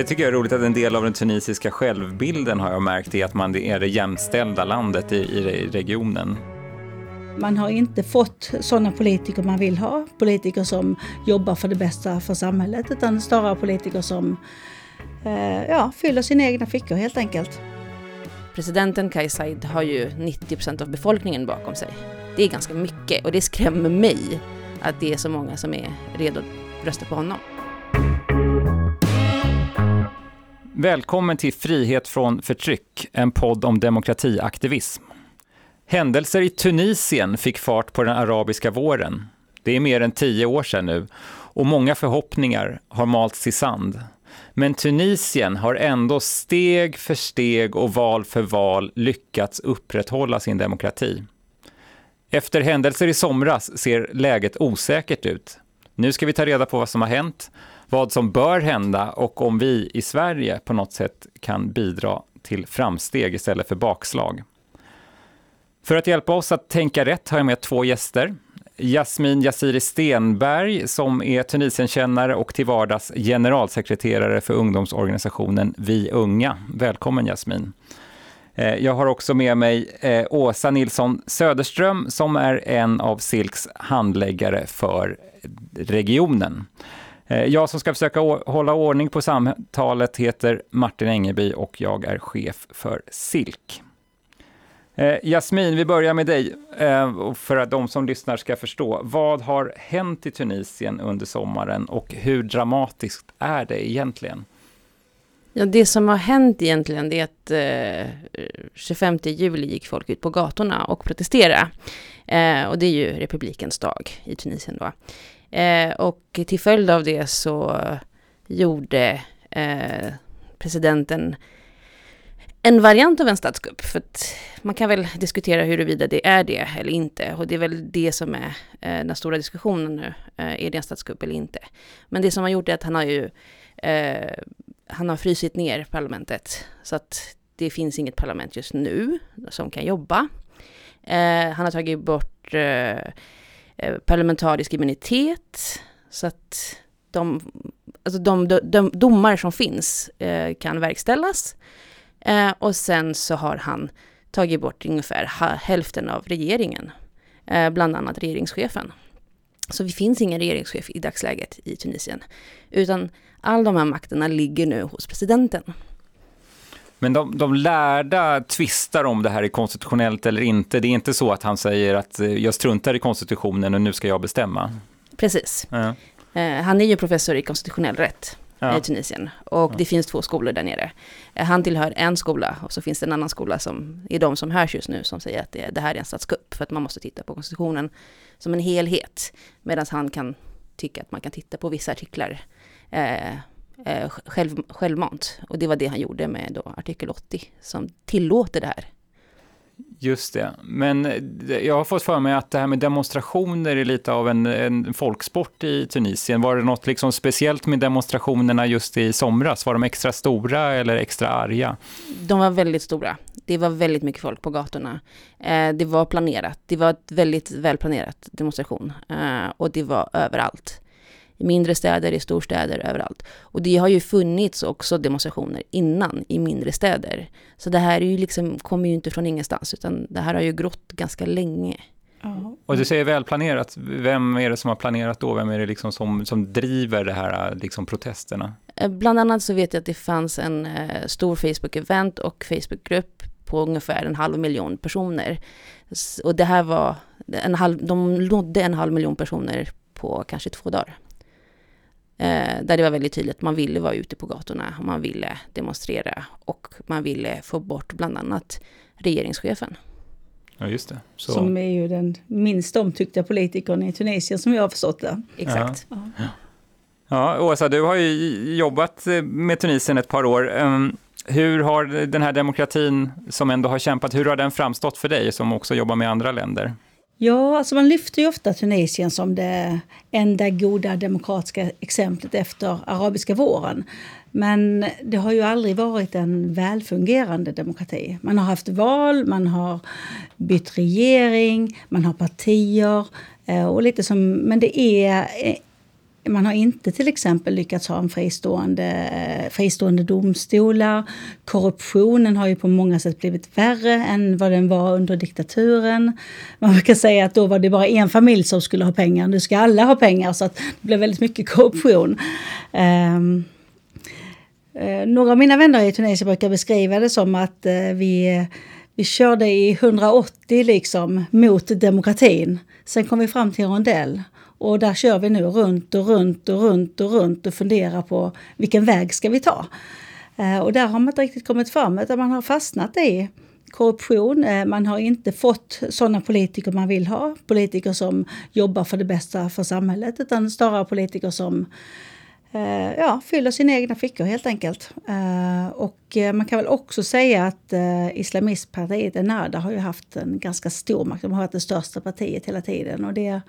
Det tycker jag är roligt att en del av den tunisiska självbilden har jag märkt är att man är det jämställda landet i, i regionen. Man har inte fått sådana politiker man vill ha, politiker som jobbar för det bästa för samhället, utan snarare politiker som eh, ja, fyller sina egna fickor helt enkelt. Presidenten Kais Saied har ju 90 procent av befolkningen bakom sig. Det är ganska mycket och det skrämmer mig att det är så många som är redo att rösta på honom. Välkommen till Frihet från förtryck, en podd om demokratiaktivism. Händelser i Tunisien fick fart på den arabiska våren. Det är mer än tio år sedan nu och många förhoppningar har malts i sand. Men Tunisien har ändå steg för steg och val för val lyckats upprätthålla sin demokrati. Efter händelser i somras ser läget osäkert ut. Nu ska vi ta reda på vad som har hänt, vad som bör hända och om vi i Sverige på något sätt kan bidra till framsteg istället för bakslag. För att hjälpa oss att tänka rätt har jag med två gäster. Jasmin Yassiri Stenberg som är Tunisienkännare och till vardags generalsekreterare för ungdomsorganisationen Vi Unga. Välkommen Jasmin. Eh, jag har också med mig eh, Åsa Nilsson Söderström som är en av Silks handläggare för regionen. Eh, jag som ska försöka hålla ordning på samtalet heter Martin Engeby och jag är chef för Silk. Eh, Jasmin, vi börjar med dig eh, för att de som lyssnar ska förstå. Vad har hänt i Tunisien under sommaren och hur dramatiskt är det egentligen? Ja, det som har hänt egentligen är att eh, 25 juli gick folk ut på gatorna och protesterade. Eh, och det är ju republikens dag i Tunisien då. Eh, och till följd av det så gjorde eh, presidenten en variant av en statskupp. För att man kan väl diskutera huruvida det är det eller inte. Och det är väl det som är eh, den stora diskussionen nu. Eh, är det en statskupp eller inte? Men det som har gjort är att han har ju eh, han har frysit ner parlamentet. Så att det finns inget parlament just nu som kan jobba. Eh, han har tagit bort eh, eh parlamentarisk immunitet. Så att de, alltså de, de, de domar som finns eh, kan verkställas. Eh, och sen så har han tagit bort ungefär hälften av regeringen, eh, bland annat regeringschefen. Så det finns ingen regeringschef i dagsläget i Tunisien, utan all de här makterna ligger nu hos presidenten. Men de, de lärda tvistar om det här är konstitutionellt eller inte. Det är inte så att han säger att eh, jag struntar i konstitutionen och nu ska jag bestämma. Precis. Ja. Eh, han är ju professor i konstitutionell rätt ja. i Tunisien. Och ja. det finns två skolor där nere. Eh, han tillhör en skola och så finns det en annan skola som är de som hörs just nu som säger att det, det här är en statskupp. För att man måste titta på konstitutionen som en helhet. Medan han kan tycka att man kan titta på vissa artiklar eh, eh, själv, självmant. Och det var det han gjorde med då artikel 80 som tillåter det här. Just det. Men jag har fått för mig att det här med demonstrationer är lite av en, en folksport i Tunisien. Var det något liksom speciellt med demonstrationerna just i somras? Var de extra stora eller extra arga? De var väldigt stora. Det var väldigt mycket folk på gatorna. Eh, det var planerat. Det var ett väldigt välplanerat demonstration. Eh, och det var överallt i mindre städer, i storstäder, överallt. Och det har ju funnits också demonstrationer innan i mindre städer. Så det här är ju liksom, kommer ju inte från ingenstans, utan det här har ju grått ganska länge. Och du säger välplanerat, vem är det som har planerat då? Vem är det liksom som, som driver det här liksom protesterna? Eh, bland annat så vet jag att det fanns en eh, stor Facebook-event och Facebook-grupp på ungefär en halv miljon personer. Och det här var, en halv, de nådde en halv miljon personer på kanske två dagar. Eh, där det var väldigt tydligt att man ville vara ute på gatorna, och man ville demonstrera och man ville få bort bland annat regeringschefen. Ja, just det. Så. Som är ju den minst omtyckta politikern i Tunisien som jag har förstått det. Exakt. Ja. Ja. ja, Åsa, du har ju jobbat med Tunisien ett par år. Ehm, hur har den här demokratin som ändå har kämpat, hur har den framstått för dig som också jobbar med andra länder? Ja, alltså man lyfter ju ofta Tunisien som det enda goda demokratiska exemplet efter arabiska våren. Men det har ju aldrig varit en välfungerande demokrati. Man har haft val, man har bytt regering, man har partier. Eh, och lite som, men det är man har inte till exempel lyckats ha en fristående, eh, fristående domstolar. Korruptionen har ju på många sätt blivit värre än vad den var under diktaturen. Man brukar säga att då var det bara en familj som skulle ha pengar, nu ska alla ha pengar så att det blev väldigt mycket korruption. Um, uh, några av mina vänner i Tunisien brukar beskriva det som att uh, vi, vi körde i 180 liksom mot demokratin. Sen kom vi fram till en rondell och där kör vi nu runt och runt och runt och runt och funderar på vilken väg ska vi ta. Eh, och där har man inte riktigt kommit fram utan man har fastnat i korruption. Eh, man har inte fått sådana politiker man vill ha. Politiker som jobbar för det bästa för samhället utan snarare politiker som eh, ja, fyller sina egna fickor helt enkelt. Och man kan väl också säga att islamistpartiet Ennahda har ju haft en ganska stor makt. De har varit det största partiet hela tiden. Och det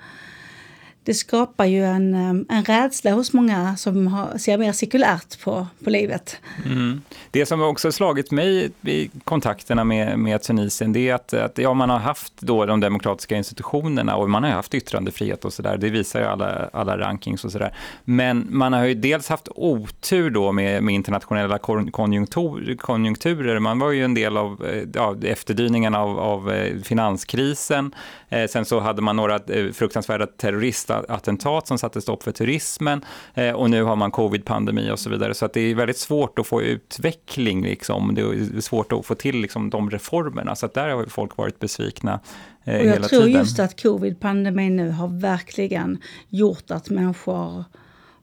det skapar ju en, en rädsla hos många som har, ser mer sekulärt på, på livet. Mm. Det som också slagit mig i kontakterna med, med Tunisien, det är att, att ja, man har haft då de demokratiska institutionerna och man har haft yttrandefrihet och sådär. Det visar ju alla, alla rankings och sådär. Men man har ju dels haft otur då med, med internationella konjunktur, konjunkturer. Man var ju en del av eh, ja, efterdyningarna av, av eh, finanskrisen. Eh, sen så hade man några eh, fruktansvärda terrorist attentat som satte stopp för turismen eh, och nu har man covid-pandemi och så vidare. Så att det är väldigt svårt att få utveckling, liksom. det är svårt att få till liksom, de reformerna. Så att där har folk varit besvikna eh, och Jag tror tiden. just att covid-pandemin nu har verkligen gjort att människor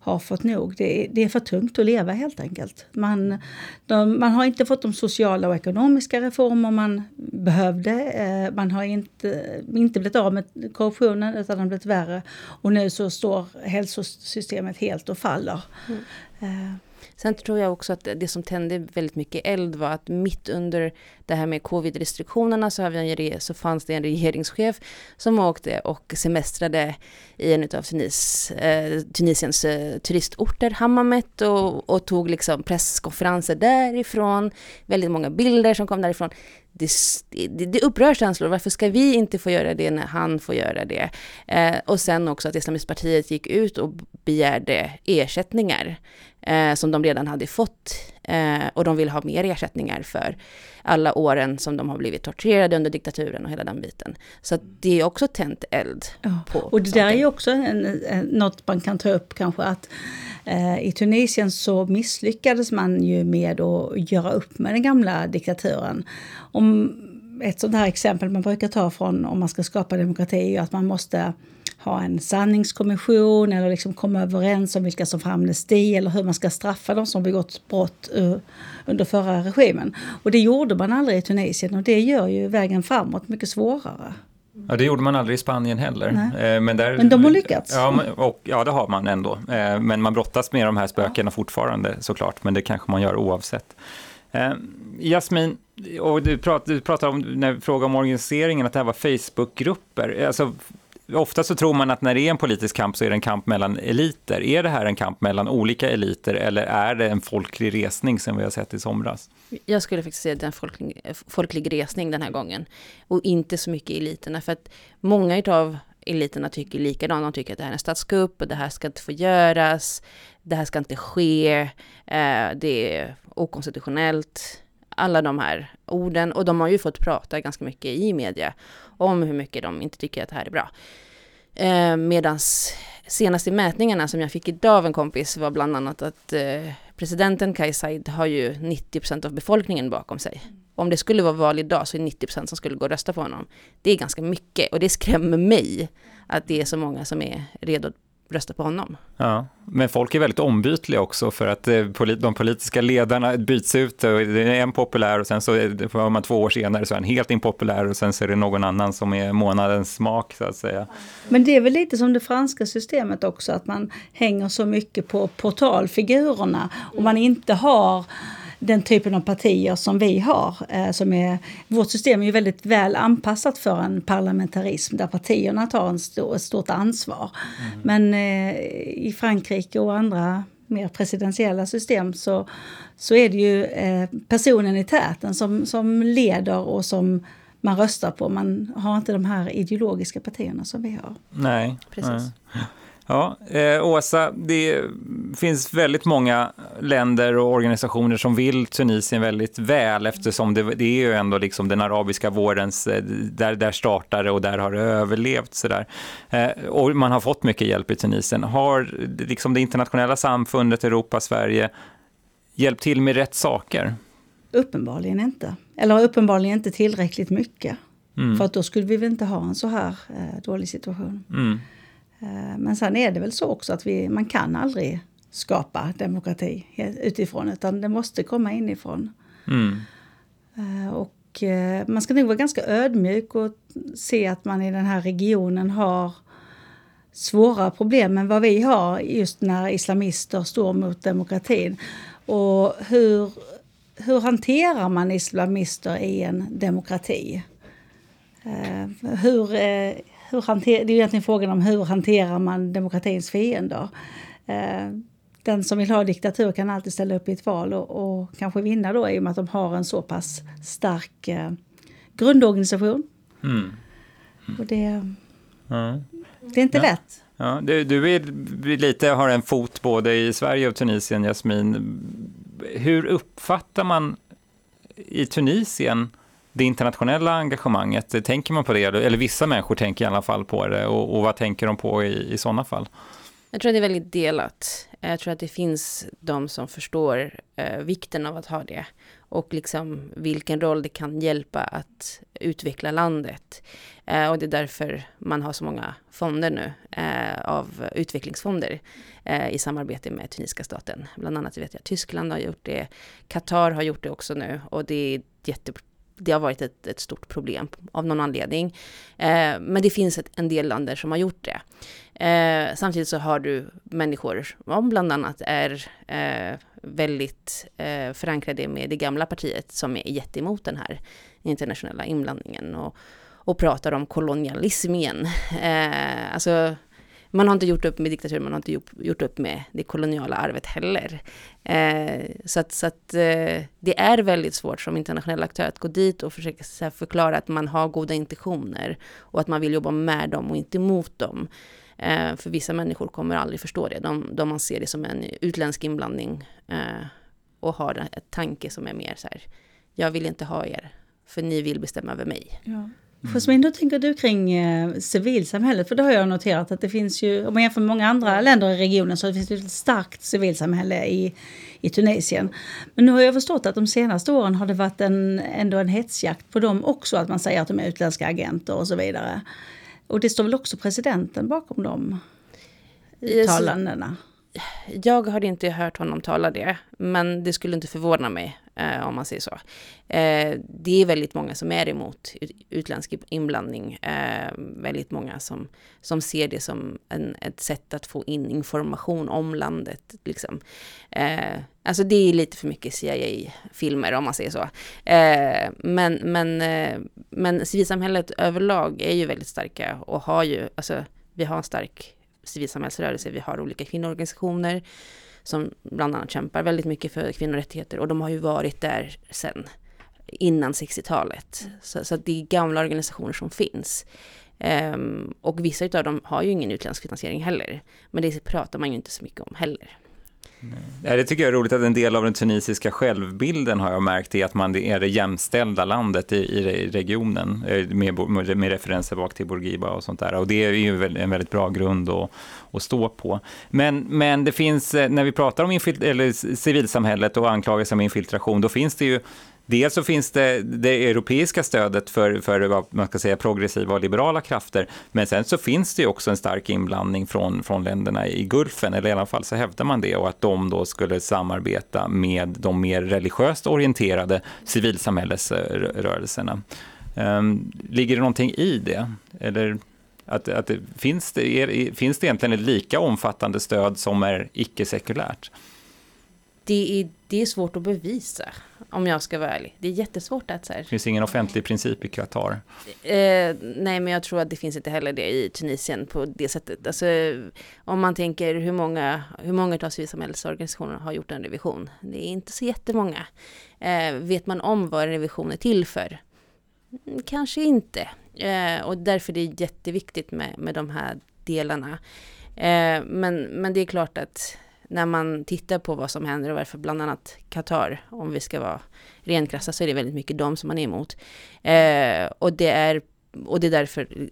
har fått nog. Det är, det är för tungt att leva helt enkelt. Man, de, man har inte fått de sociala och ekonomiska reformer man behövde. Eh, man har inte, inte blivit av med korruptionen utan den har blivit värre. Och nu så står hälsosystemet helt och faller. Mm. Sen tror jag också att det som tände väldigt mycket eld var att mitt under det här med covid-restriktionerna så, så fanns det en regeringschef som åkte och semestrade i en av Tunis, eh, Tunisiens eh, turistorter, Hammamet, och, och tog liksom presskonferenser därifrån. Väldigt många bilder som kom därifrån. Det, det, det upprör känslor. Varför ska vi inte få göra det när han får göra det? Eh, och sen också att Islamistpartiet gick ut och begärde ersättningar eh, som de redan hade fått. Eh, och de vill ha mer ersättningar för alla åren som de har blivit torterade under diktaturen och hela den biten. Så det är också tänt eld ja. på Och det saker. där är också en, en, något man kan ta upp kanske att eh, i Tunisien så misslyckades man ju med att göra upp med den gamla diktaturen. Om ett sånt här exempel man brukar ta från om man ska skapa demokrati är att man måste ha en sanningskommission eller liksom komma överens om vilka som får amnesti eller hur man ska straffa de som begått brott uh, under förra regimen. Och det gjorde man aldrig i Tunisien och det gör ju vägen framåt mycket svårare. Ja, det gjorde man aldrig i Spanien heller. Eh, men, där, men de har lyckats. Ja, och, ja, det har man ändå. Eh, men man brottas med de här spökena ja. fortfarande såklart, men det kanske man gör oavsett. Eh, Jasmin, och du, prat, du pratar om, när vi frågar om organiseringen, att det här var Facebookgrupper. Alltså, ofta så tror man att när det är en politisk kamp så är det en kamp mellan eliter. Är det här en kamp mellan olika eliter eller är det en folklig resning som vi har sett i somras? Jag skulle faktiskt säga att det är en folklig, folklig resning den här gången. Och inte så mycket eliterna. För att många av eliterna tycker likadant. De tycker att det här är en statskupp och det här ska inte få göras. Det här ska inte ske. Eh, det är okonstitutionellt alla de här orden. Och de har ju fått prata ganska mycket i media om hur mycket de inte tycker att det här är bra. Eh, Medan senaste mätningarna som jag fick idag av en kompis var bland annat att eh, presidenten Kais Saied har ju 90% av befolkningen bakom sig. Om det skulle vara val idag så är det 90% som skulle gå och rösta på honom. Det är ganska mycket och det skrämmer mig att det är så många som är redo rösta på honom. Ja, men folk är väldigt ombytliga också för att eh, de politiska ledarna byts ut. Och det är en populär och sen så är man två år senare så är han helt impopulär och sen så är det någon annan som är månadens smak så att säga. Men det är väl lite som det franska systemet också att man hänger så mycket på portalfigurerna och man inte har den typen av partier som vi har. Eh, som är, vårt system är ju väldigt väl anpassat för en parlamentarism där partierna tar en stor, ett stort ansvar. Mm. Men eh, i Frankrike och andra mer presidentiella system så, så är det ju eh, personen i täten som, som leder och som man röstar på. Man har inte de här ideologiska partierna som vi har. Nej. Precis. Nej. Ja, eh, Åsa, det finns väldigt många länder och organisationer som vill Tunisien väldigt väl eftersom det, det är ju ändå liksom den arabiska vårens, eh, där, där startade och där har det överlevt sådär. Eh, och man har fått mycket hjälp i Tunisien. Har liksom det internationella samfundet, Europa, Sverige hjälpt till med rätt saker? Uppenbarligen inte. Eller uppenbarligen inte tillräckligt mycket. Mm. För att då skulle vi väl inte ha en så här eh, dålig situation. Mm. Eh, men sen är det väl så också att vi, man kan aldrig skapa demokrati utifrån utan det måste komma inifrån. Mm. Eh, och eh, man ska nog vara ganska ödmjuk och se att man i den här regionen har svårare problem än vad vi har just när islamister står mot demokratin. Och hur, hur hanterar man islamister i en demokrati? Hur, hur hanter, det är egentligen frågan om hur hanterar man demokratins fiender? Eh, den som vill ha diktatur kan alltid ställa upp i ett val och, och kanske vinna då i och med att de har en så pass stark eh, grundorganisation. Mm. Och det, Ja. det är inte Ja. lätt. Ja, du, du är lite, har en fot både i Sverige och Tunisien, Jasmin. Hur uppfattar man i Tunisien det internationella engagemanget? Tänker man på det? Eller vissa människor tänker i alla fall på det. Och, och vad tänker de på i, i sådana fall? Jag tror att det är väldigt delat. Jag tror att det finns de som förstår eh, vikten av att ha det och liksom vilken roll det kan hjälpa att utveckla landet. Eh, och det är därför man har så många fonder nu eh, av utvecklingsfonder eh, i samarbete med tunisiska staten. Bland annat vet jag Tyskland har gjort det, Qatar har gjort det också nu och det är jätte det har varit ett, ett stort problem av någon anledning. Eh, men det finns ett, en del länder som har gjort det. Eh, samtidigt så har du människor som bland annat är eh, väldigt eh, förankrade med det gamla partiet som är jätteemot den här internationella inblandningen och, och pratar om kolonialism igen. Eh, alltså, man har inte gjort upp med diktatur, man har inte gjort, gjort upp med det koloniala arvet heller. Eh, så att, så att eh, det är väldigt svårt som internationell aktör att gå dit och försöka så här, förklara att man har goda intentioner och att man vill jobba med dem och inte mot dem. Eh, för vissa människor kommer aldrig förstå det. De, de man ser det som en utländsk inblandning eh, och har en tanke som är mer så här, jag vill inte ha er, för ni vill bestämma över mig. Ja. Jasmin, hur tänker du kring eh, civilsamhället? För det har jag noterat att det finns ju, om man jämför med många andra länder i regionen så finns det ett starkt civilsamhälle i, i Tunisien. Men nu har jag förstått att de senaste åren har det varit en, ändå en hetsjakt på dem också, att man säger att de är utländska agenter och så vidare. Och det står väl också presidenten bakom de uttalandena? Jag har inte hört honom tala det, men det skulle inte förvåna mig Eh, om man säger så. Eh, det är väldigt många som är emot utländsk inblandning. Eh, väldigt många som, som ser det som en, ett sätt att få in information om landet. Liksom. Eh, alltså det är lite för mycket CIA-filmer om man säger så. Eh, men, men, eh, men civilsamhället överlag är ju väldigt starka och har ju, alltså vi har en stark civilsamhällsrörelse, vi har olika kvinnoorganisationer som bland annat kämpar väldigt mycket för kvinnorättigheter och de har ju varit där sen innan 60-talet. Så, så att det är gamla organisationer som finns. Ehm, och vissa av dem har ju ingen utländsk finansiering heller. Men det pratar man ju inte så mycket om heller. Nej. det tycker jag är roligt att en del av den tunisiska självbilden har jag märkt är att man är det jämställda landet i, i regionen eh, med, med, med referenser bak till Bourguiba och sånt där. Och det är ju en väldigt bra grund att, att stå på. Men, men det finns, eh, när vi pratar om eller civilsamhället och anklagelser om infiltration, då finns det ju Dels så finns det det europeiska stödet för, för vad man ska säga, progressiva och liberala krafter, men sen så finns det ju också en stark inblandning från, från länderna i Gulfen, eller i alla fall så hävdar man det, och att de då skulle samarbeta med de mer religiöst orienterade civilsamhällesrörelserna. Ehm, ligger det någonting i det? Eller att, att det, finns, det, är, finns det egentligen ett lika omfattande stöd som är icke-sekulärt? Det är, det är svårt att bevisa, om jag ska vara ärlig. Det är jättesvårt att så här, Det finns ingen offentlig princip i Qatar. Eh, nej, men jag tror att det finns inte heller det i Tunisien på det sättet. Alltså, om man tänker hur många, hur många av civilsamhällesorganisationerna har gjort en revision? Det är inte så jättemånga. Eh, vet man om vad en revision är till för? Mm, Kanske inte. Eh, och därför är det jätteviktigt med, med de här delarna. Eh, men, men det är klart att när man tittar på vad som händer och varför bland annat Qatar, om vi ska vara renkrassa, så är det väldigt mycket dem som man är emot. Eh, och, det är, och det är därför,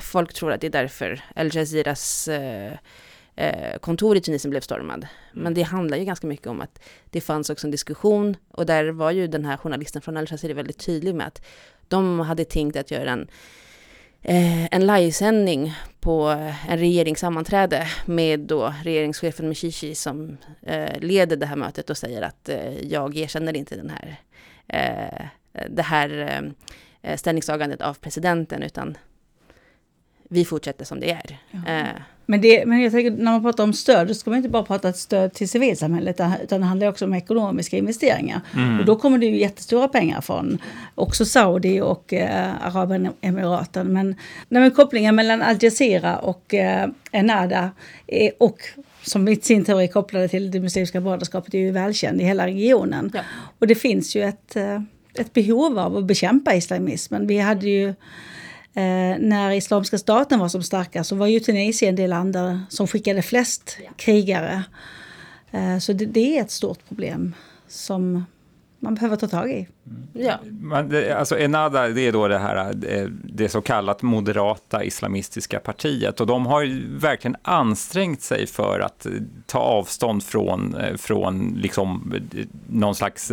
folk tror att det är därför Al Jazeeras eh, eh, kontor i Tunisien blev stormad. Mm. Men det handlar ju ganska mycket om att det fanns också en diskussion och där var ju den här journalisten från Al Jazeera väldigt tydlig med att de hade tänkt att göra en Eh, en livesändning på eh, en regeringssammanträde med då regeringschefen Mishishi som eh, leder det här mötet och säger att eh, jag erkänner inte den här, eh, det här eh, eh ställningstagandet av presidenten utan vi fortsätter som det är. Ja. Eh, men, det, men jag tänker, när man pratar om stöd, då ska man inte bara prata stöd till civilsamhället, utan det handlar också om ekonomiska investeringar. Mm. Och då kommer det ju jättestora pengar från också Saudi och eh, Arabemiraten. Men, men kopplingen mellan Al Jazeera och eh, Enada är, och som i sin tur är kopplade till det muslimska brödraskapet är ju välkänd i hela regionen. Ja. Och det finns ju ett, eh, ett behov av att bekämpa islamismen. Vi hade ju Eh, när Islamiska staten var som starkast så var ju Tunisien det land som skickade flest krigare. Eh, så det, det, är ett stort problem som man behöver ta tag i. Mm. Ja. Men det, alltså Enada, det är då det här eh, det så kallat moderata islamistiska partiet och de har ju verkligen ansträngt sig för att ta avstånd från, från liksom någon slags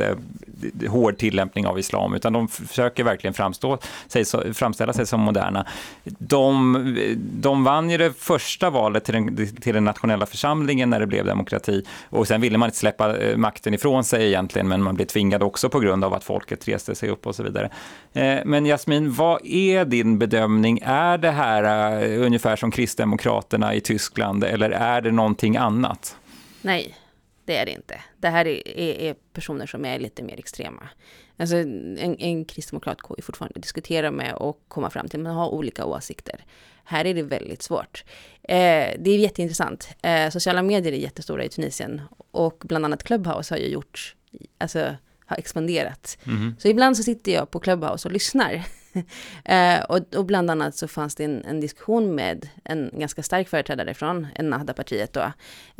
hård tillämpning av islam, utan de försöker verkligen framstå, sig, framställa sig som moderna. De, de vann ju det första valet till den, till den nationella församlingen när det blev demokrati och sen ville man inte släppa eh, makten ifrån sig egentligen, men man blev tvingad också på grund av att folket reste sig upp och så vidare. Eh, men Jasmin, vad är din bedömning? Är det här eh, ungefär som Kristdemokraterna i Tyskland eller är det någonting annat? Nej, det är det inte. Det här är, är, är personer som är lite mer extrema. Alltså en, en kristdemokrat går ju fortfarande att diskutera med och komma fram till, man har olika åsikter. Här är det väldigt svårt. Eh, det är jätteintressant. Eh, sociala medier är jättestora i Tunisien och bland annat Clubhouse har ju gjort, alltså har expanderat. Mm. Så ibland så sitter jag på Clubhouse och lyssnar. eh, och, och, bland annat så fanns det en, en, diskussion med en ganska stark företrädare från Ennahda-partiet då.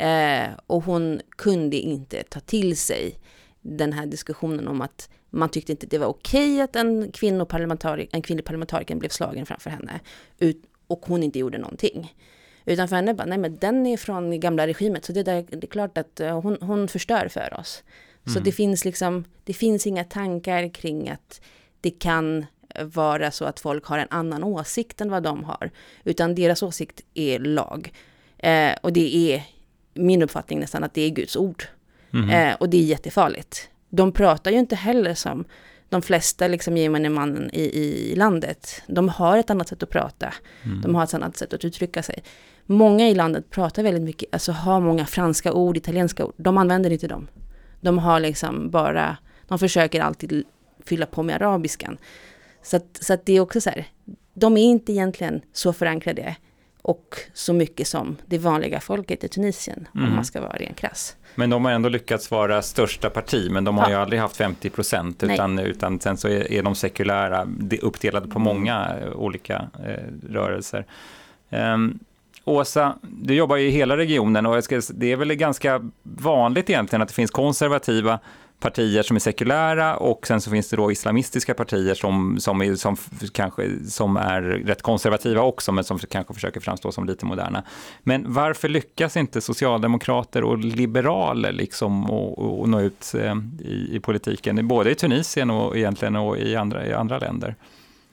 Eh, och hon kunde inte ta till sig den här diskussionen om att man tyckte inte det var okej att en, kvinnoparlamentari en kvinnlig parlamentariker blev slagen framför henne. Ut, och hon inte gjorde någonting. Utan för henne bara, nej men den är från gamla regimet, så det, där, det är klart att uh, hon, hon förstör för oss. Så mm. det finns liksom, det finns inga tankar kring att det kan vara så att folk har en annan åsikt än vad de har. Utan deras åsikt är lag. Eh, och det är min uppfattning nästan att det är Guds ord. Mm. Eh, och det är jättefarligt. De pratar ju inte heller som de flesta liksom gemene mannen i, i landet. De har ett annat sätt att prata. Mm. De har ett annat sätt att uttrycka sig. Många i landet pratar väldigt mycket, alltså har många franska ord, italienska ord. De använder inte dem. De har liksom bara, de försöker alltid fylla på med arabiskan. Så att, så att det är också så här, de är inte egentligen så förankrade och så mycket som det vanliga folket i Tunisien, mm. om man ska vara ren krass. Men de har ändå lyckats vara största parti, men de har ja. ju aldrig haft 50 procent, utan, utan sen så är, är de sekulära uppdelade på många eh, olika eh, rörelser. Um, Åsa, du jobbar ju i hela regionen och det är väl ganska vanligt egentligen att det finns konservativa partier som är sekulära och sen så finns det då islamistiska partier som, som, är, som, kanske, som är rätt konservativa också men som kanske försöker framstå som lite moderna. Men varför lyckas inte socialdemokrater och liberaler liksom och, och nå ut eh, i, i politiken, både i Tunisien och egentligen och i andra, i andra länder?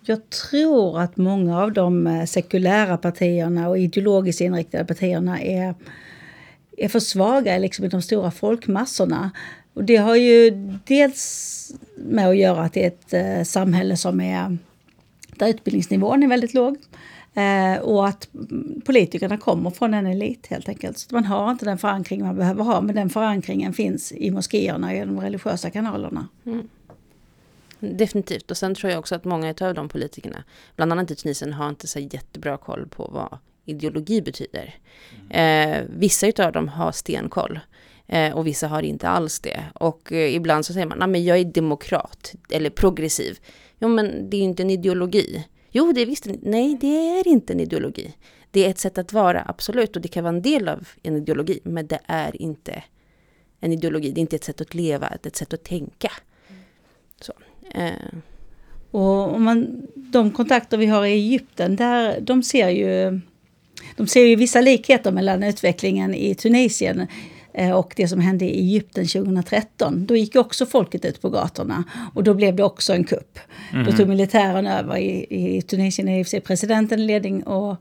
Jag tror att många av de eh, sekulära partierna och ideologiskt inriktade partierna är, är för svaga liksom i de stora folkmassorna. Och det har ju dels med att göra att det är ett eh, samhälle som är där utbildningsnivån är väldigt låg. Eh, och att politikerna kommer från en elit helt enkelt. Så man har inte den förankring man behöver ha, men den förankringen finns i moskéerna och i de religiösa kanalerna. Mm. Definitivt. Och sen tror jag också att många av de politikerna, bland annat i Tunisien, har inte så jättebra koll på vad ideologi betyder. Mm. Eh, vissa av dem har stenkoll. Eh, och vissa har inte alls det. Och eh, ibland så säger man, nej men jag är demokrat eller progressiv. Jo men det är ju inte en ideologi. Jo det är visst, nej det är inte en ideologi. Det är ett sätt att vara, absolut, och det kan vara en del av en ideologi, men det är inte en ideologi, det är inte ett sätt att leva, det är ett sätt att tänka. Så, eh. Och om man, de kontakter vi har i Egypten, där, de ser ju de ser ju vissa likheter mellan utvecklingen i Tunisien och det som hände i Egypten 2013. Då gick också folket ut på gatorna och då blev det också en kupp. Mm. Då mhm. tog militären över. I, i Tunisien är i och för sig presidenten ledning och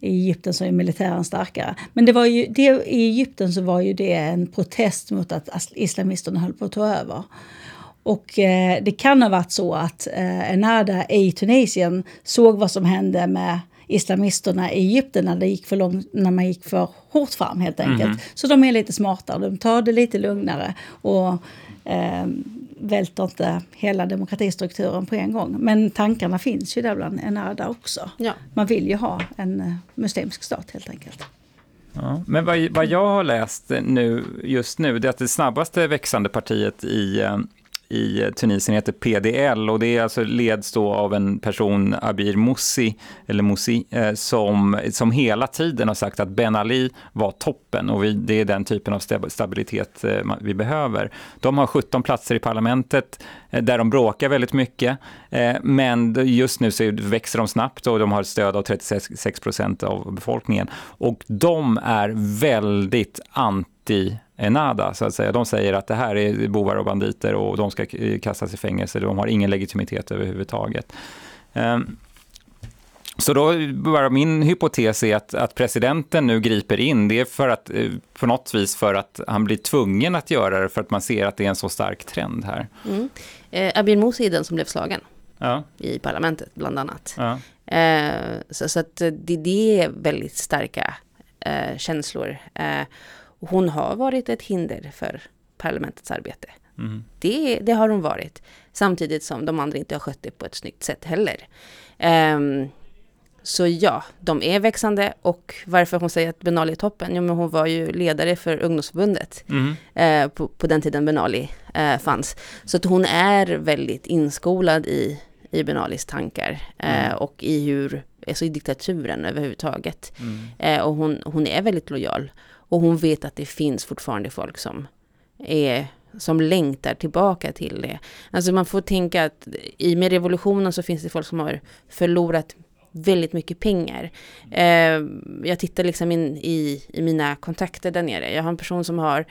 i Egypten så är militären starkare. Men det var ju, det, i Egypten så var ju det en protest mot att islamisterna höll på att ta över. Och eh, det kan ha varit så att eh, Enada i Tunisien såg vad som hände med islamisterna i Egypten när, det gick för lång, när man gick för hårt fram helt enkelt. Mm. Så de är lite smartare, de tar det lite lugnare och eh, välter inte hela demokratistrukturen på en gång. Men tankarna finns ju där bland Enarda också. Ja. Man vill ju ha en eh, muslimsk stat helt enkelt. Ja, men vad, vad jag har läst nu, just nu, det är att det snabbaste växande partiet i eh, i Tunisien heter PDL och det är alltså leds då av en person, Abir Moussi, eller Moussi, eh, som, som hela tiden har sagt att Ben Ali var toppen och vi, det är den typen av stabilitet eh, vi behöver. De har 17 platser i parlamentet eh, där de bråkar väldigt mycket, men just nu så växer de snabbt och de har stöd av 36 procent av befolkningen och de är väldigt anti nada, så att säga. De säger att det här är bovar och banditer och de ska kastas i fängelse. De har ingen legitimitet överhuvudtaget. Ehm, så då bara min hypotes är att, att, presidenten nu griper in, det är för att, eh, på något vis för att han blir tvungen att göra det för att man ser att det är en så stark trend här. Mm. Eh, Abir Moussa är den som blev slagen ja. i parlamentet bland annat. Ja. Eh, så, så, att det, det, är väldigt starka eh, känslor. Eh, hon har varit ett hinder för parlamentets arbete. Mm. Det, det, har hon varit. Samtidigt som de andra inte har skött det på ett snyggt sätt heller. Um, så ja, de är växande och varför hon säger att Benali är toppen, ja men hon var ju ledare för ungdomsförbundet mm. eh, på, på, den tiden Benali eh, fanns. Så att hon är väldigt inskolad i, i Benalis tankar eh, mm. och i hur, alltså i diktaturen överhuvudtaget. Mm. Eh, och hon, hon är väldigt lojal. Och hon vet att det finns fortfarande folk som är som längtar tillbaka till det. Alltså man får tänka att i med revolutionen så finns det folk som har förlorat väldigt mycket pengar. Eh, jag tittar liksom in i, i mina kontakter där nere. Jag har en person som har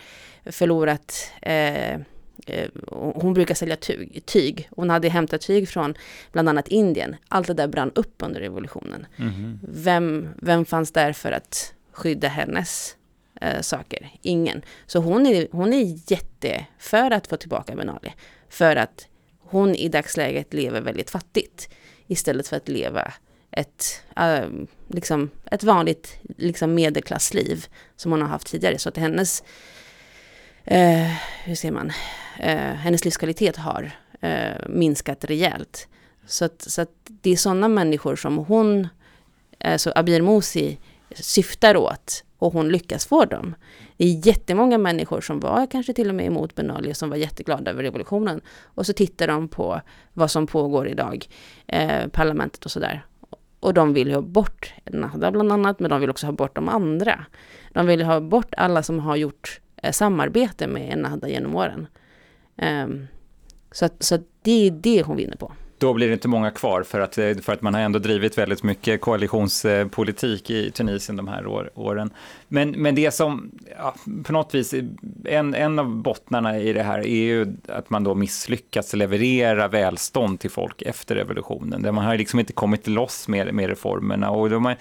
förlorat eh, eh hon brukar sälja tyg, tyg. Hon hade hämtat tyg från bland annat Indien. Allt det där brann upp under revolutionen. Mm vem, vem fanns där för att skydda hennes eh, saker. Ingen. Så hon är, hon är jätte för att få tillbaka Benali. För att hon i dagsläget lever väldigt fattigt. Istället för att leva ett, äh, liksom, ett vanligt liksom medelklassliv som hon har haft tidigare. Så att hennes, eh, hur ser man, eh, hennes livskvalitet har eh, minskat rejält. Så att, så att det är sådana människor som hon, alltså Abir Mosi, syftar åt och hon lyckas få dem. Det är jättemånga människor som var kanske till och med emot Ben Ali som var jätteglada över revolutionen. Och så tittar de på vad som pågår idag, eh, parlamentet och sådär. Och de vill ju ha bort Nahda bland annat, men de vill också ha bort de andra. De vill ha bort alla som har gjort eh, samarbete med Nahda genom åren. Eh, så, att, så att det är det hon vinner på då blir det inte många kvar för att, eh, för att man har ändå drivit väldigt mycket koalitionspolitik i Tunisien de här år, åren. Men, men det som ja, på något vis, en, en av bottnarna i det här är ju att man då misslyckats leverera välstånd till folk efter revolutionen. Där man har liksom inte kommit loss med, med reformerna. Och då, man,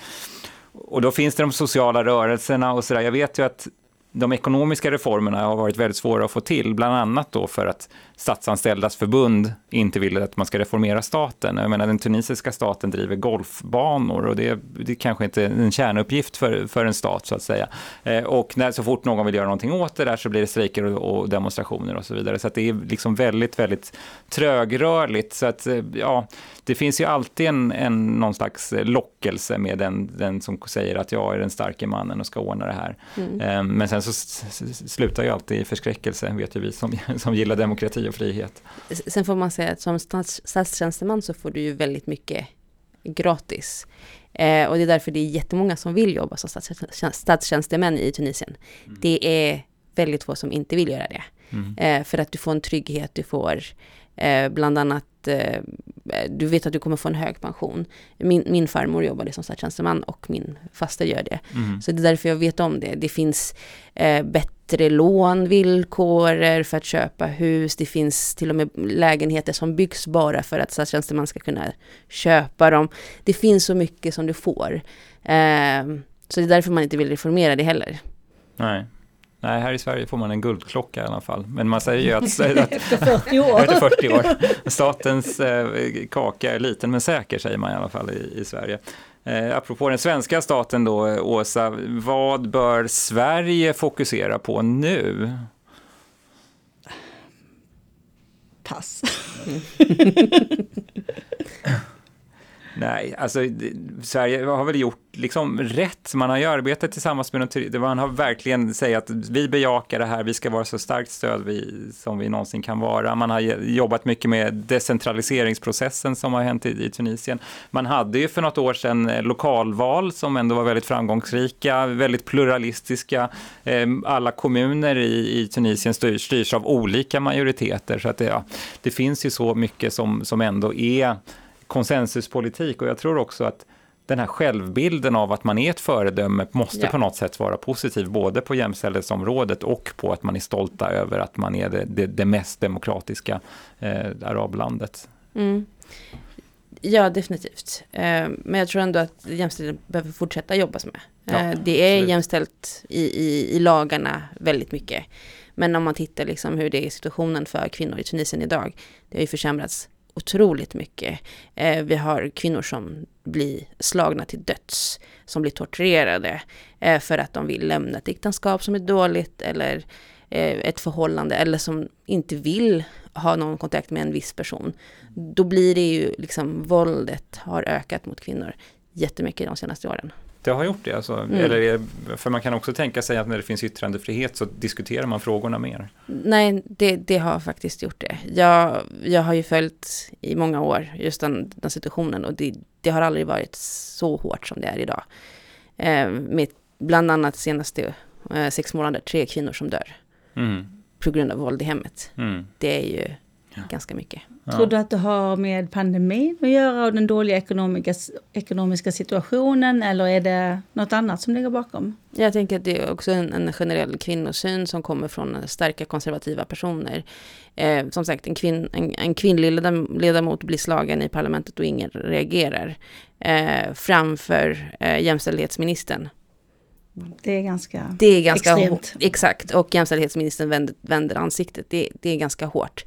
och då finns det de sociala rörelserna och sådär. Jag vet ju att de ekonomiska reformerna har varit väldigt svåra att få till, bland annat då för att Statsanställdas förbund inte vill att man ska reformera staten. Jag menar, den tunisiska staten driver golfbanor och det, det kanske inte är en kärnuppgift för, för en stat så att säga. Eh, och när, så fort någon vill göra någonting åt det där så blir det strejker och, och demonstrationer och så vidare. Så att det är liksom väldigt, väldigt trögrörligt. Så att, eh, ja, det finns ju alltid en, en, någon slags lockelse med den, den som säger att jag är den starke mannen och ska ordna det här. Mm. Eh, men sen så slutar ju alltid i förskräckelse, vet ju vi som, som gillar demokrati och frihet. Sen får man säga att som stats, statstjänsteman så får du ju väldigt mycket gratis. Eh, och det är därför det är jättemånga som vill jobba som statstjänstemän i Tunisien. Mm. Det är väldigt få som inte vill göra det. Mm. Eh, för att du får en trygghet, du får eh, bland annat eh, du vet att du kommer få en hög pension. Min, min farmor jobbade som statstjänsteman och min faster gör det. Mm. Så det är därför jag vet om det. Det finns eh, bättre lånvillkor för att köpa hus. Det finns till och med lägenheter som byggs bara för att statstjänsteman ska kunna köpa dem. Det finns så mycket som du får. Eh, så det är därför man inte vill reformera det heller. Nej. Nej, här i Sverige får man en guldklocka i alla fall. Men man säger ju att... att efter 40 år. efter 40 år. Statens eh, kaka är liten men säker, säger man i alla fall i, i Sverige. Eh, apropå den svenska staten då, Åsa, vad bör Sverige fokusera på nu? Pass. Nej, alltså Sverige har väl gjort liksom rätt. Man har ju arbetat tillsammans med något, man har verkligen sagt att vi bejakar det här, vi ska vara så starkt stöd vi, som vi någonsin kan vara. Man har jobbat mycket med decentraliseringsprocessen som har hänt i, i Tunisien. Man hade ju för något år sedan eh, lokalval som ändå var väldigt framgångsrika, väldigt pluralistiska. Ehm, alla kommuner i, i Tunisien styrs, styrs av olika majoriteter, så att det, ja, det finns ju så mycket som, som ändå är konsensuspolitik och jag tror också att den här självbilden av att man är ett föredöme måste ja. på något sätt vara positiv, både på jämställdhetsområdet och på att man är stolta över att man är det, det, det mest demokratiska eh, arablandet. Mm. Ja, definitivt. Eh, men jag tror ändå att jämställdhet behöver fortsätta jobbas med. Eh, ja, det är absolut. jämställt i, i, i lagarna väldigt mycket. Men om man tittar liksom hur det är situationen för kvinnor i Tunisien idag, det har ju försämrats otroligt mycket. Eh, vi har kvinnor som blir slagna till döds, som blir torterade eh, för att de vill lämna ett äktenskap som är dåligt eller eh, ett förhållande eller som inte vill ha någon kontakt med en viss person. Då blir det ju liksom våldet har ökat mot kvinnor jättemycket de senaste åren. Det har gjort det alltså? Mm. Eller för man kan också tänka sig att när det finns yttrandefrihet så diskuterar man frågorna mer? Nej, det, det har faktiskt gjort det. Jag, jag har ju följt i många år just den, den situationen och det, det, har aldrig varit så hårt som det är idag. Eh, med bland annat senaste eh, sex månader, tre kvinnor som dör. Mm. På grund av våld i hemmet. Mm. Det är ju. Ganska mycket. Ja. Tror du att det har med pandemin att göra och den dåliga ekonomiska, ekonomiska situationen eller är det något annat som ligger bakom? Jag tänker att det är också en, en generell kvinnosyn som kommer från starka konservativa personer. Eh, som sagt, en, kvinn, en, en kvinnlig ledamot blir slagen i parlamentet och ingen reagerar. Eh, framför eh, jämställdhetsministern. Det är ganska, det är ganska extremt. Exakt, och jämställdhetsministern vänder, vänder ansiktet. Det, det är ganska hårt.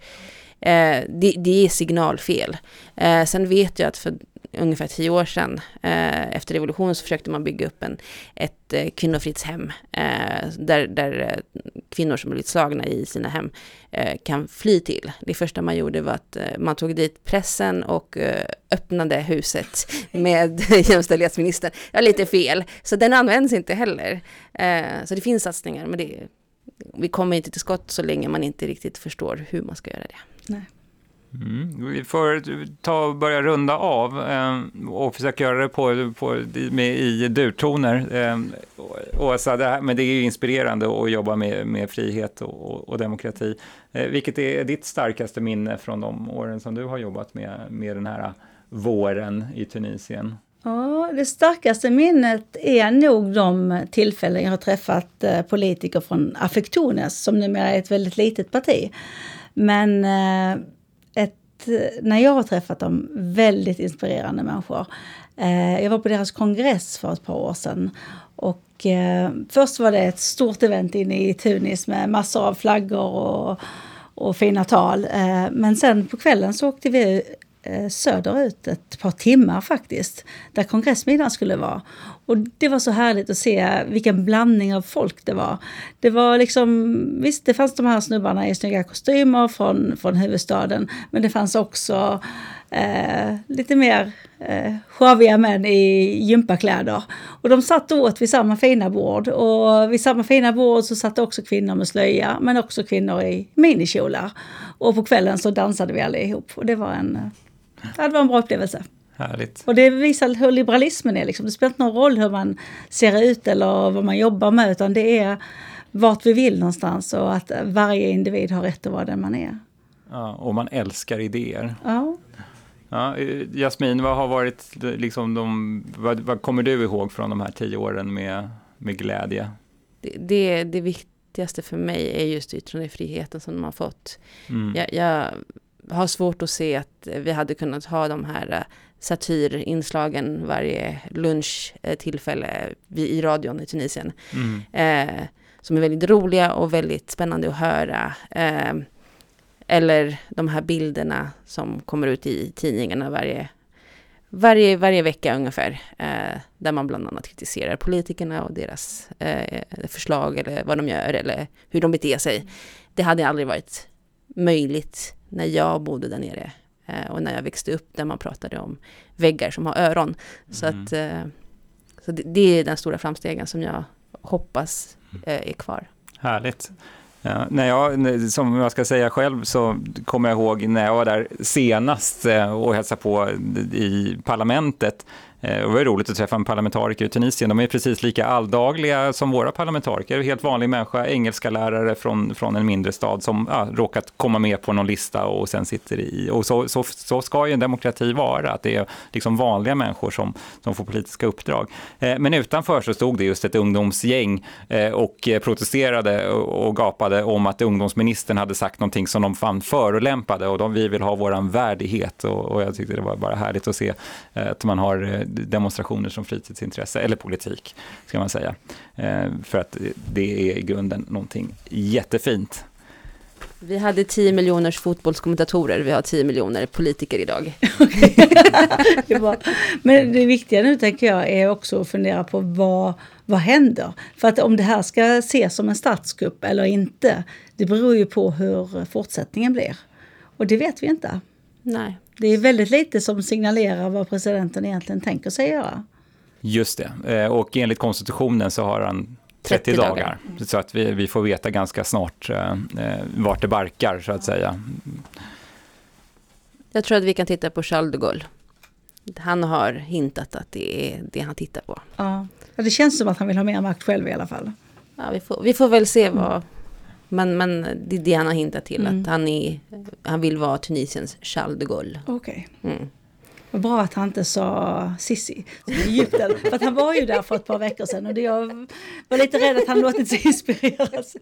Eh, det, det, är signalfel. Eh, sen vet jag att för ungefär tio år sedan, eh, efter revolutionen, så försökte man bygga upp en, ett eh, kvinnofridshem, eh, där, där eh, kvinnor som blivit slagna i sina hem eh, kan fly till. Det första man gjorde var att eh, man tog dit pressen och eh, öppnade huset med jämställdhetsministern. Ja, lite fel, så den används inte heller. Eh, så det finns satsningar, men det, vi kommer inte till skott så länge man inte riktigt förstår hur man ska göra det. Nej. Mm. Vi får ta och börja runda av eh, och försöka göra det på, på, med, i durtoner. Eh, Åsa, det här, men det är ju inspirerande att jobba med, med frihet och, och demokrati. Eh, vilket är ditt starkaste minne från de åren som du har jobbat med, med den här våren i Tunisien? Ja, det starkaste minnet är nog de tillfällen jag har träffat eh, politiker från Affektones som numera är ett väldigt litet parti. Men eh, ett, när jag har träffat dem, väldigt inspirerande människor. Eh, jag var på deras kongress för ett par år sedan. Och eh, först var det ett stort event inne i Tunis med massor av flaggor och, och fina tal. Men sen på kvällen så åkte vi Eh, söderut ett par timmar faktiskt, där kongressmiddagen skulle vara. Och det var så härligt att se vilken blandning av folk det var. Det var liksom, visst det fanns de här snubbarna i snygga kostymer från, från huvudstaden, men det fanns också eh, lite mer eh, sjaviga män i gympakläder. Och de satt och åt vid samma fina bord. Och vid samma fina bord så satt också kvinnor med slöja, men också kvinnor i minikjolar. Och på kvällen så dansade vi allihop. Och det var en, eh, det var en bra upplevelse. Härligt. Och det visar hur liberalismen är. Liksom. Det spelar inte någon roll hur man ser ut eller vad man jobbar med, utan det är vart vi vill någonstans och att varje individ har rätt att vara den man är. Ja, och man älskar idéer. Ja. Ja, eh, Jasmin, vad har varit liksom de, vad, vad, kommer du ihåg från de här tio åren med, med glädje? Det, det, det viktigaste för mig är just yttrandefriheten som de har fått. Mm. Jag, jag, har svårt att se att vi hade kunnat ha de här eh, satyrinslagen varje lunchtillfälle i radion i Tunisien. Mm. Eh, som är väldigt roliga och väldigt spännande att höra. Eh, eller de här bilderna som kommer ut i tidningarna varje, varje, varje vecka ungefär. Eh, där man bland annat kritiserar politikerna och deras eh, förslag eller vad de gör eller hur de beter sig. Det hade aldrig varit möjligt när jag bodde där nere eh, och när jag växte upp där man pratade om väggar som har öron. Mm. Så, att, eh, så det, det, är den stora framstegen som jag hoppas eh, är kvar. Härligt. Ja, när jag, som jag ska säga själv så kommer jag ihåg när jag var där senast och hälsade på i parlamentet Eh, det var roligt att träffa en parlamentariker i Tunisien. De är precis lika alldagliga som våra parlamentariker. Helt vanlig människa, engelska lärare från, från en mindre stad som ja, råkat komma med på någon lista och sen sitter i. Och så, så, så ska ju en demokrati vara, att det är liksom vanliga människor som, som får politiska uppdrag. Eh, men utanför så stod det just ett ungdomsgäng eh, och protesterade och gapade om att ungdomsministern hade sagt någonting som de fann förolämpade och de, vi vill ha våran värdighet. Och, och jag tyckte det var bara härligt att se att man har demonstrationer som fritidsintresse, eller politik, ska man säga. Eh, för att det är i grunden någonting jättefint. Vi hade 10 miljoners fotbollskommentatorer, vi har 10 miljoner politiker idag. Men det viktiga nu tänker jag är också att fundera på vad, vad händer? För att om det här ska ses som en statskupp eller inte, det beror ju på hur fortsättningen blir. Och det vet vi inte. Nej. Det är väldigt lite som signalerar vad presidenten egentligen tänker sig göra. Just det, eh, och enligt konstitutionen så har han 30, 30 dagar. dagar. Så att vi, vi får veta ganska snart eh, eh, vart det barkar så att säga. Jag tror att vi kan titta på Charles de Gaulle. Han har hintat att det är det han tittar på. Ja, det känns som att han vill ha mer makt själv i alla fall. Ja, vi, får, vi får väl se vad, men, men det är det han har hintat till, mm. att han, är, han vill vara Tunisiens Charles de Gaulle. Okej. Okay. Mm. Vad bra att han inte sa Sissi som Egypten. för att han var ju där för ett par veckor sedan och det jag var lite rädd att han låtit sig inspireras.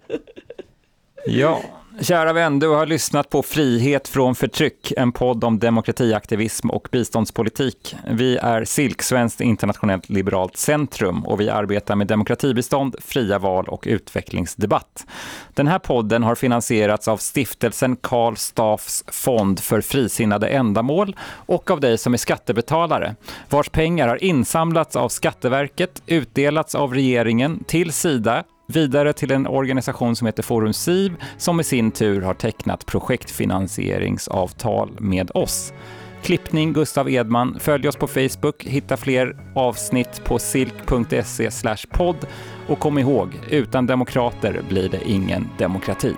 Ja, kära vän, du har lyssnat på Frihet från förtryck, en podd om demokratiaktivism och biståndspolitik. Vi är SILK, Svenskt internationellt liberalt centrum och vi arbetar med demokratibistånd, fria val och utvecklingsdebatt. Den här podden har finansierats av stiftelsen Karl Staffs fond för frisinnade ändamål och av dig som är skattebetalare, vars pengar har insamlats av Skatteverket, utdelats av regeringen till Sida vidare till en organisation som heter Forum SIB som i sin tur har tecknat projektfinansieringsavtal med oss. Klippning Gustav Edman. Följ oss på Facebook, hitta fler avsnitt på silk.se podd och kom ihåg, utan demokrater blir det ingen demokrati.